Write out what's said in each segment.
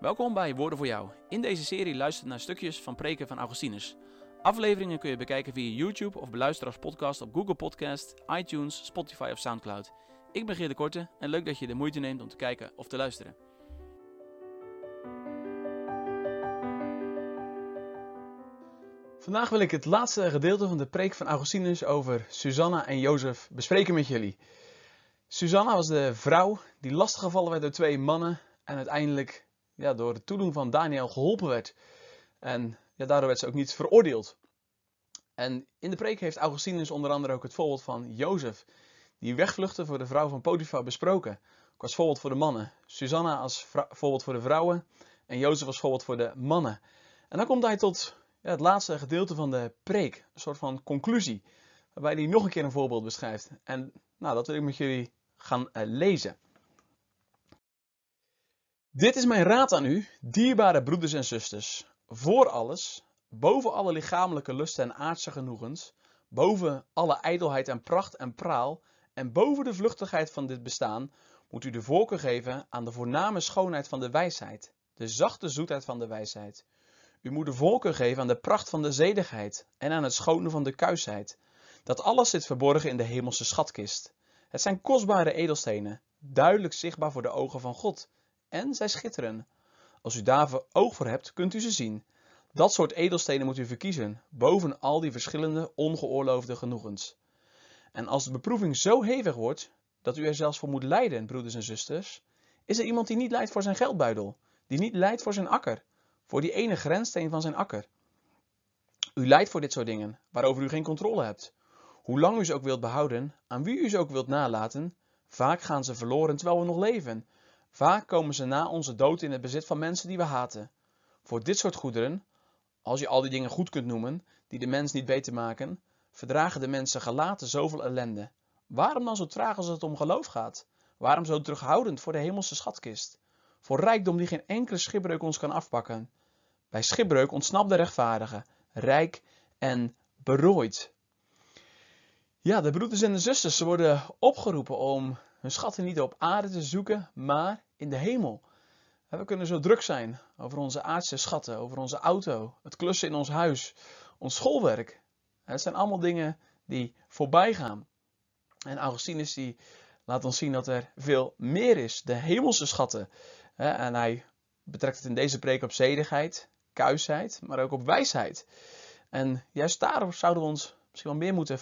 Welkom bij Woorden voor Jou. In deze serie luister je naar stukjes van preken van Augustinus. Afleveringen kun je bekijken via YouTube of beluisteren als podcast op Google Podcast, iTunes, Spotify of Soundcloud. Ik ben Geert de Korte en leuk dat je de moeite neemt om te kijken of te luisteren. Vandaag wil ik het laatste gedeelte van de preek van Augustinus over Susanna en Jozef bespreken met jullie. Susanna was de vrouw die lastiggevallen werd door twee mannen en uiteindelijk ja, door het toedoen van Daniel geholpen werd. En ja, daardoor werd ze ook niet veroordeeld. En in de preek heeft Augustinus onder andere ook het voorbeeld van Jozef, die wegvluchtte voor de vrouw van Potifar besproken. Ook als voorbeeld voor de mannen. Susanna als voorbeeld voor de vrouwen en Jozef als voorbeeld voor de mannen. En dan komt hij tot ja, het laatste gedeelte van de preek, een soort van conclusie, waarbij hij nog een keer een voorbeeld beschrijft. En nou, dat wil ik met jullie gaan uh, lezen. Dit is mijn raad aan u, dierbare broeders en zusters. Voor alles, boven alle lichamelijke lusten en aardse genoegens, boven alle ijdelheid en pracht en praal, en boven de vluchtigheid van dit bestaan, moet u de voorkeur geven aan de voorname schoonheid van de wijsheid, de zachte zoetheid van de wijsheid. U moet de voorkeur geven aan de pracht van de zedigheid en aan het schone van de kuisheid. Dat alles zit verborgen in de hemelse schatkist. Het zijn kostbare edelstenen, duidelijk zichtbaar voor de ogen van God en zij schitteren. Als u daar oog voor hebt, kunt u ze zien. Dat soort edelstenen moet u verkiezen, boven al die verschillende ongeoorloofde genoegens. En als de beproeving zo hevig wordt, dat u er zelfs voor moet lijden, broeders en zusters, is er iemand die niet lijdt voor zijn geldbuidel, die niet lijdt voor zijn akker, voor die ene grenssteen van zijn akker. U lijdt voor dit soort dingen, waarover u geen controle hebt. Hoe lang u ze ook wilt behouden, aan wie u ze ook wilt nalaten, vaak gaan ze verloren terwijl we nog leven, Vaak komen ze na onze dood in het bezit van mensen die we haten. Voor dit soort goederen, als je al die dingen goed kunt noemen, die de mens niet beter maken, verdragen de mensen gelaten zoveel ellende. Waarom dan zo traag als het om geloof gaat? Waarom zo terughoudend voor de hemelse schatkist? Voor rijkdom die geen enkele schipbreuk ons kan afpakken. Bij schipbreuk ontsnapt de rechtvaardige, rijk en berooid. Ja, de broeders en de zusters, worden opgeroepen om hun schatten niet op aarde te zoeken, maar in de hemel. We kunnen zo druk zijn over onze aardse schatten, over onze auto, het klussen in ons huis, ons schoolwerk. Het zijn allemaal dingen die voorbij gaan. En Augustinus die laat ons zien dat er veel meer is, de hemelse schatten. En hij betrekt het in deze preek op zedigheid, kuisheid, maar ook op wijsheid. En juist daarop zouden we ons misschien wel meer moeten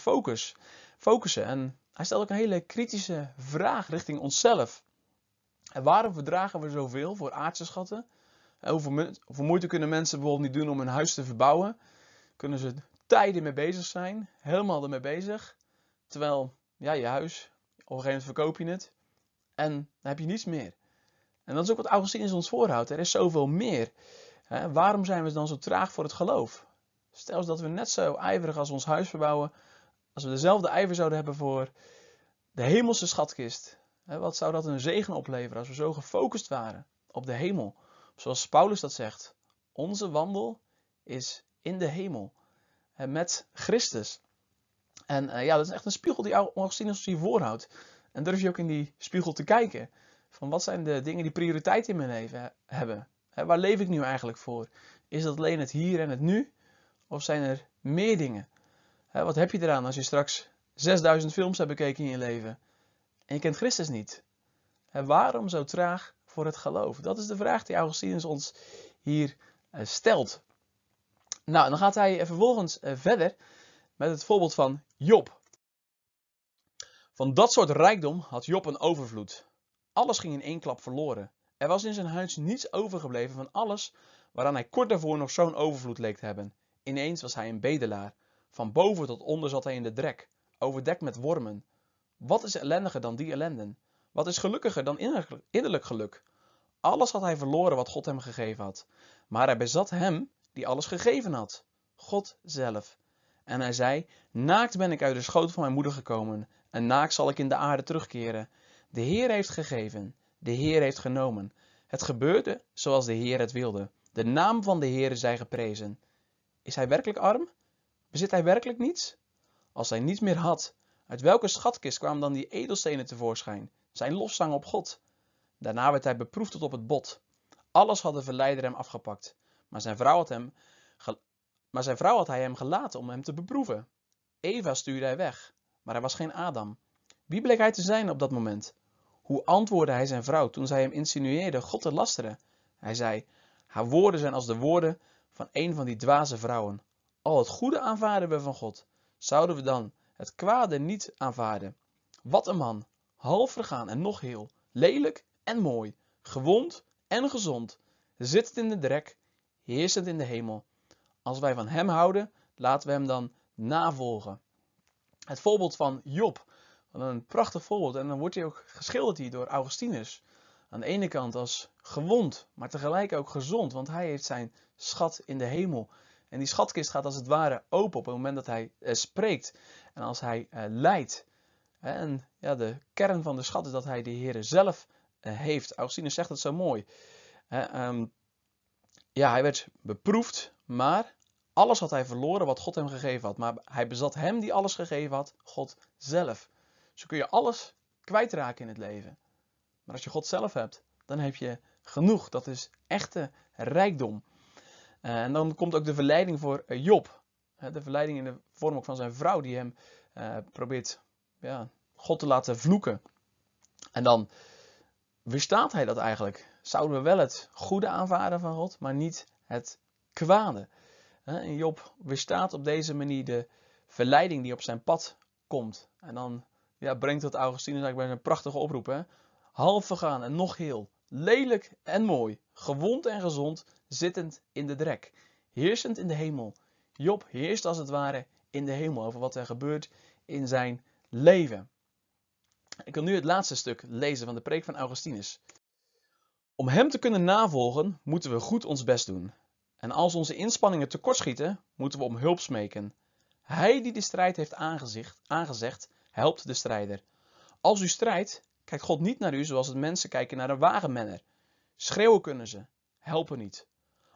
focussen. En hij stelt ook een hele kritische vraag richting onszelf. En waarom verdragen we zoveel voor aardse schatten? hoeveel, moeite kunnen mensen bijvoorbeeld niet doen om een huis te verbouwen? Kunnen ze tijden mee bezig zijn, helemaal ermee bezig. Terwijl, ja, je huis, op een gegeven moment verkoop je het en dan heb je niets meer. En dat is ook wat Augustinus ons voorhoudt. Er is zoveel meer. waarom zijn we dan zo traag voor het geloof? Stel eens dat we net zo ijverig als ons huis verbouwen, als we dezelfde ijver zouden hebben voor de hemelse schatkist, wat zou dat een zegen opleveren als we zo gefocust waren op de hemel? Zoals Paulus dat zegt, onze wandel is in de hemel, met Christus. En uh, ja, dat is echt een spiegel die Augustinus hier voorhoudt. En durf je ook in die spiegel te kijken. Van wat zijn de dingen die prioriteit in mijn leven hebben? waar leef ik nu eigenlijk voor? Is dat alleen het hier en het nu? Of zijn er meer dingen? Wat heb je eraan als je straks 6000 films hebt bekeken in je leven en je kent Christus niet? waarom zo traag voor het geloof? Dat is de vraag die Augustinus ons hier eh, stelt. Nou, dan gaat hij vervolgens eh, verder met het voorbeeld van Job. Van dat soort rijkdom had Job een overvloed. Alles ging in één klap verloren. Er was in zijn huis niets overgebleven van alles waaraan hij kort daarvoor nog zo'n overvloed leek te hebben. Ineens was hij een bedelaar. Van boven tot onder zat hij in de drek, overdekt met wormen. Wat is ellendiger dan die ellenden? Wat is gelukkiger dan innerlijk geluk? Alles had hij verloren wat God hem gegeven had. Maar hij bezat hem die alles gegeven had. God zelf. En hij zei, naakt ben ik uit de schoot van mijn moeder gekomen, en naakt zal ik in de aarde terugkeren. De Heer heeft gegeven, de Heer heeft genomen. Het gebeurde zoals de Heer het wilde. De naam van de Heer zij geprezen. Is hij werkelijk arm? Bezit hij werkelijk niets? Als hij niets meer had, uit welke schatkist kwamen dan die edelstenen tevoorschijn? Zijn lofzang op God. Daarna werd hij beproefd tot op het bot. Alles had de verleider hem afgepakt. Maar zijn vrouw had, hem maar zijn vrouw had hij hem gelaten om hem te beproeven. Eva stuurde hij weg, maar hij was geen Adam. Wie bleek hij te zijn op dat moment? Hoe antwoordde hij zijn vrouw toen zij hem insinueerde God te lasteren? Hij zei: Haar woorden zijn als de woorden van een van die dwaze vrouwen. Al het goede aanvaarden we van God. Zouden we dan het kwade niet aanvaarden? Wat een man, half vergaan en nog heel, lelijk en mooi, gewond en gezond, zittend in de drek, heersend in de hemel. Als wij van hem houden, laten we hem dan navolgen. Het voorbeeld van Job, een prachtig voorbeeld, en dan wordt hij ook geschilderd hier door Augustinus. Aan de ene kant als gewond, maar tegelijk ook gezond, want hij heeft zijn schat in de hemel. En die schatkist gaat als het ware open op het moment dat hij eh, spreekt en als hij eh, leidt. En ja, de kern van de schat is dat hij de Heer zelf eh, heeft. Augustinus zegt het zo mooi. Um, ja, hij werd beproefd, maar alles had hij verloren wat God hem gegeven had. Maar hij bezat hem die alles gegeven had, God zelf. Zo kun je alles kwijtraken in het leven. Maar als je God zelf hebt, dan heb je genoeg. Dat is echte rijkdom. Eh, en dan komt ook de verleiding voor eh, Job. De verleiding in de vorm ook van zijn vrouw die hem probeert ja, God te laten vloeken. En dan weerstaat hij dat eigenlijk. Zouden we wel het goede aanvaarden van God, maar niet het kwade. En Job weerstaat op deze manier de verleiding die op zijn pad komt. En dan ja, brengt dat Augustinus eigenlijk bij een prachtige oproep. Hè? Half vergaan en nog heel. Lelijk en mooi. Gewond en gezond. Zittend in de drek. Heersend in de hemel. Job heerst als het ware in de hemel over wat er gebeurt in zijn leven. Ik wil nu het laatste stuk lezen van de preek van Augustinus. Om hem te kunnen navolgen, moeten we goed ons best doen. En als onze inspanningen tekortschieten, moeten we om hulp smeken. Hij die de strijd heeft aangezegd, helpt de strijder. Als u strijdt, kijkt God niet naar u zoals het mensen kijken naar een wagenmenner. Schreeuwen kunnen ze, helpen niet.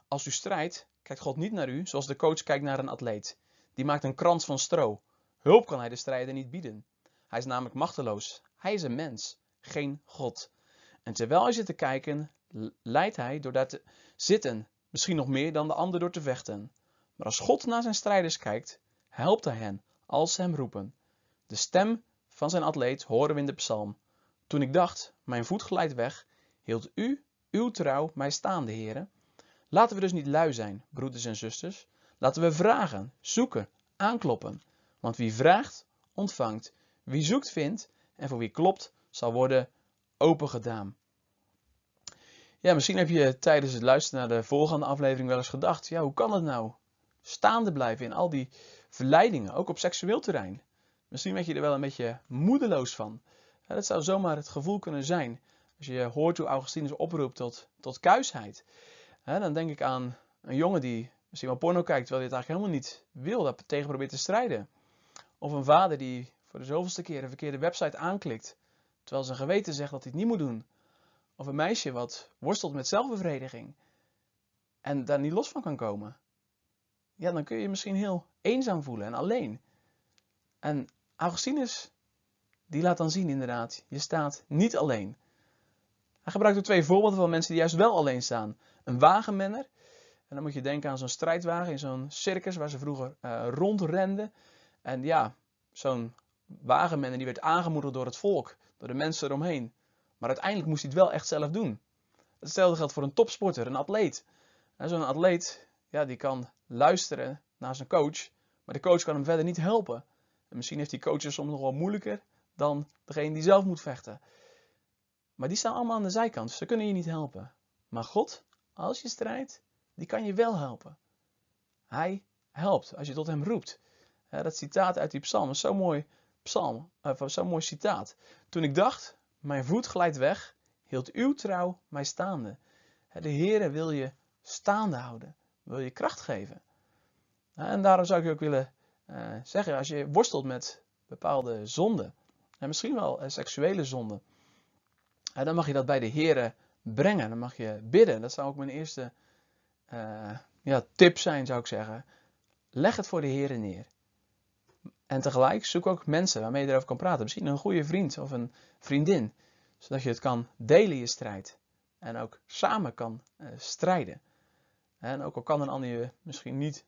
Als u strijdt, kijkt God niet naar u zoals de coach kijkt naar een atleet. Die maakt een krans van stro. Hulp kan hij de strijder niet bieden. Hij is namelijk machteloos. Hij is een mens, geen God. En terwijl hij zit te kijken, leidt hij door daar te zitten, misschien nog meer dan de ander door te vechten. Maar als God naar zijn strijders kijkt, helpt hij hen als ze hem roepen. De stem van zijn atleet horen we in de psalm. Toen ik dacht, mijn voet glijdt weg, hield u, uw trouw, mij staande, heren. Laten we dus niet lui zijn, broeders en zusters. Laten we vragen, zoeken, aankloppen. Want wie vraagt, ontvangt. Wie zoekt, vindt. En voor wie klopt, zal worden opengedaan. Ja, misschien heb je tijdens het luisteren naar de volgende aflevering wel eens gedacht: ja, hoe kan het nou? Staande blijven in al die verleidingen, ook op seksueel terrein. Misschien werd je er wel een beetje moedeloos van. Dat zou zomaar het gevoel kunnen zijn. Als je hoort hoe Augustinus oproept tot, tot kuisheid. dan denk ik aan een jongen die misschien wel porno kijkt, terwijl hij het eigenlijk helemaal niet wil, dat tegen probeert te strijden. Of een vader die voor de zoveelste keer een verkeerde website aanklikt, terwijl zijn geweten zegt dat hij het niet moet doen. Of een meisje wat worstelt met zelfbevrediging en daar niet los van kan komen. Ja, dan kun je je misschien heel eenzaam voelen en alleen. En Augustinus, die laat dan zien inderdaad, je staat niet alleen. Hij gebruikt er twee voorbeelden van mensen die juist wel alleen staan. Een wagenmenner, en dan moet je denken aan zo'n strijdwagen in zo'n circus waar ze vroeger uh, rondrenden. En ja, zo'n wagenmenner die werd aangemoedigd door het volk, door de mensen eromheen. Maar uiteindelijk moest hij het wel echt zelf doen. Hetzelfde geldt voor een topsporter, een atleet. Zo'n atleet, ja, die kan luisteren naar zijn coach, maar de coach kan hem verder niet helpen. En misschien heeft die coach soms nog wel moeilijker dan degene die zelf moet vechten. Maar die staan allemaal aan de zijkant, dus ze kunnen je niet helpen. Maar God, als je strijdt, die kan je wel helpen. Hij helpt als je tot hem roept. dat citaat uit die psalm is zo mooi, psalm, uh, zo'n mooi citaat. Toen ik dacht, mijn voet glijdt weg, hield uw trouw mij staande. De Heere wil je staande houden, wil je kracht geven. En daarom zou ik je ook willen uh, zeggen, als je worstelt met bepaalde zonden, en misschien wel uh, seksuele zonden, uh, dan mag je dat bij de Heere brengen. Dan mag je bidden. Dat zou ook mijn eerste ja, tip zijn, zou ik zeggen. Leg het voor de Heere neer. En tegelijk zoek ook mensen waarmee je erover kan praten. Misschien een goede vriend of een vriendin. Zodat je het kan delen, je strijd. en ook samen kan eh, strijden. En ook al kan een ander je misschien niet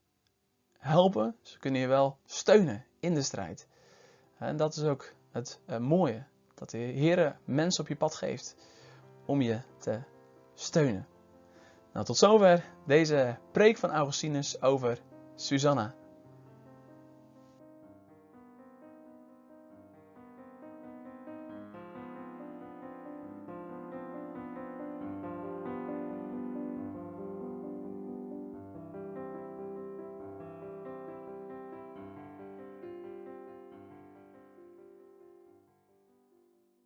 helpen, ze kunnen je wel steunen in de strijd. En dat is ook het uh, mooie, dat de Heer mensen op je pad geeft om je te steunen. Nou, tot zover deze preek van Augustinus over Susanna.